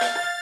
you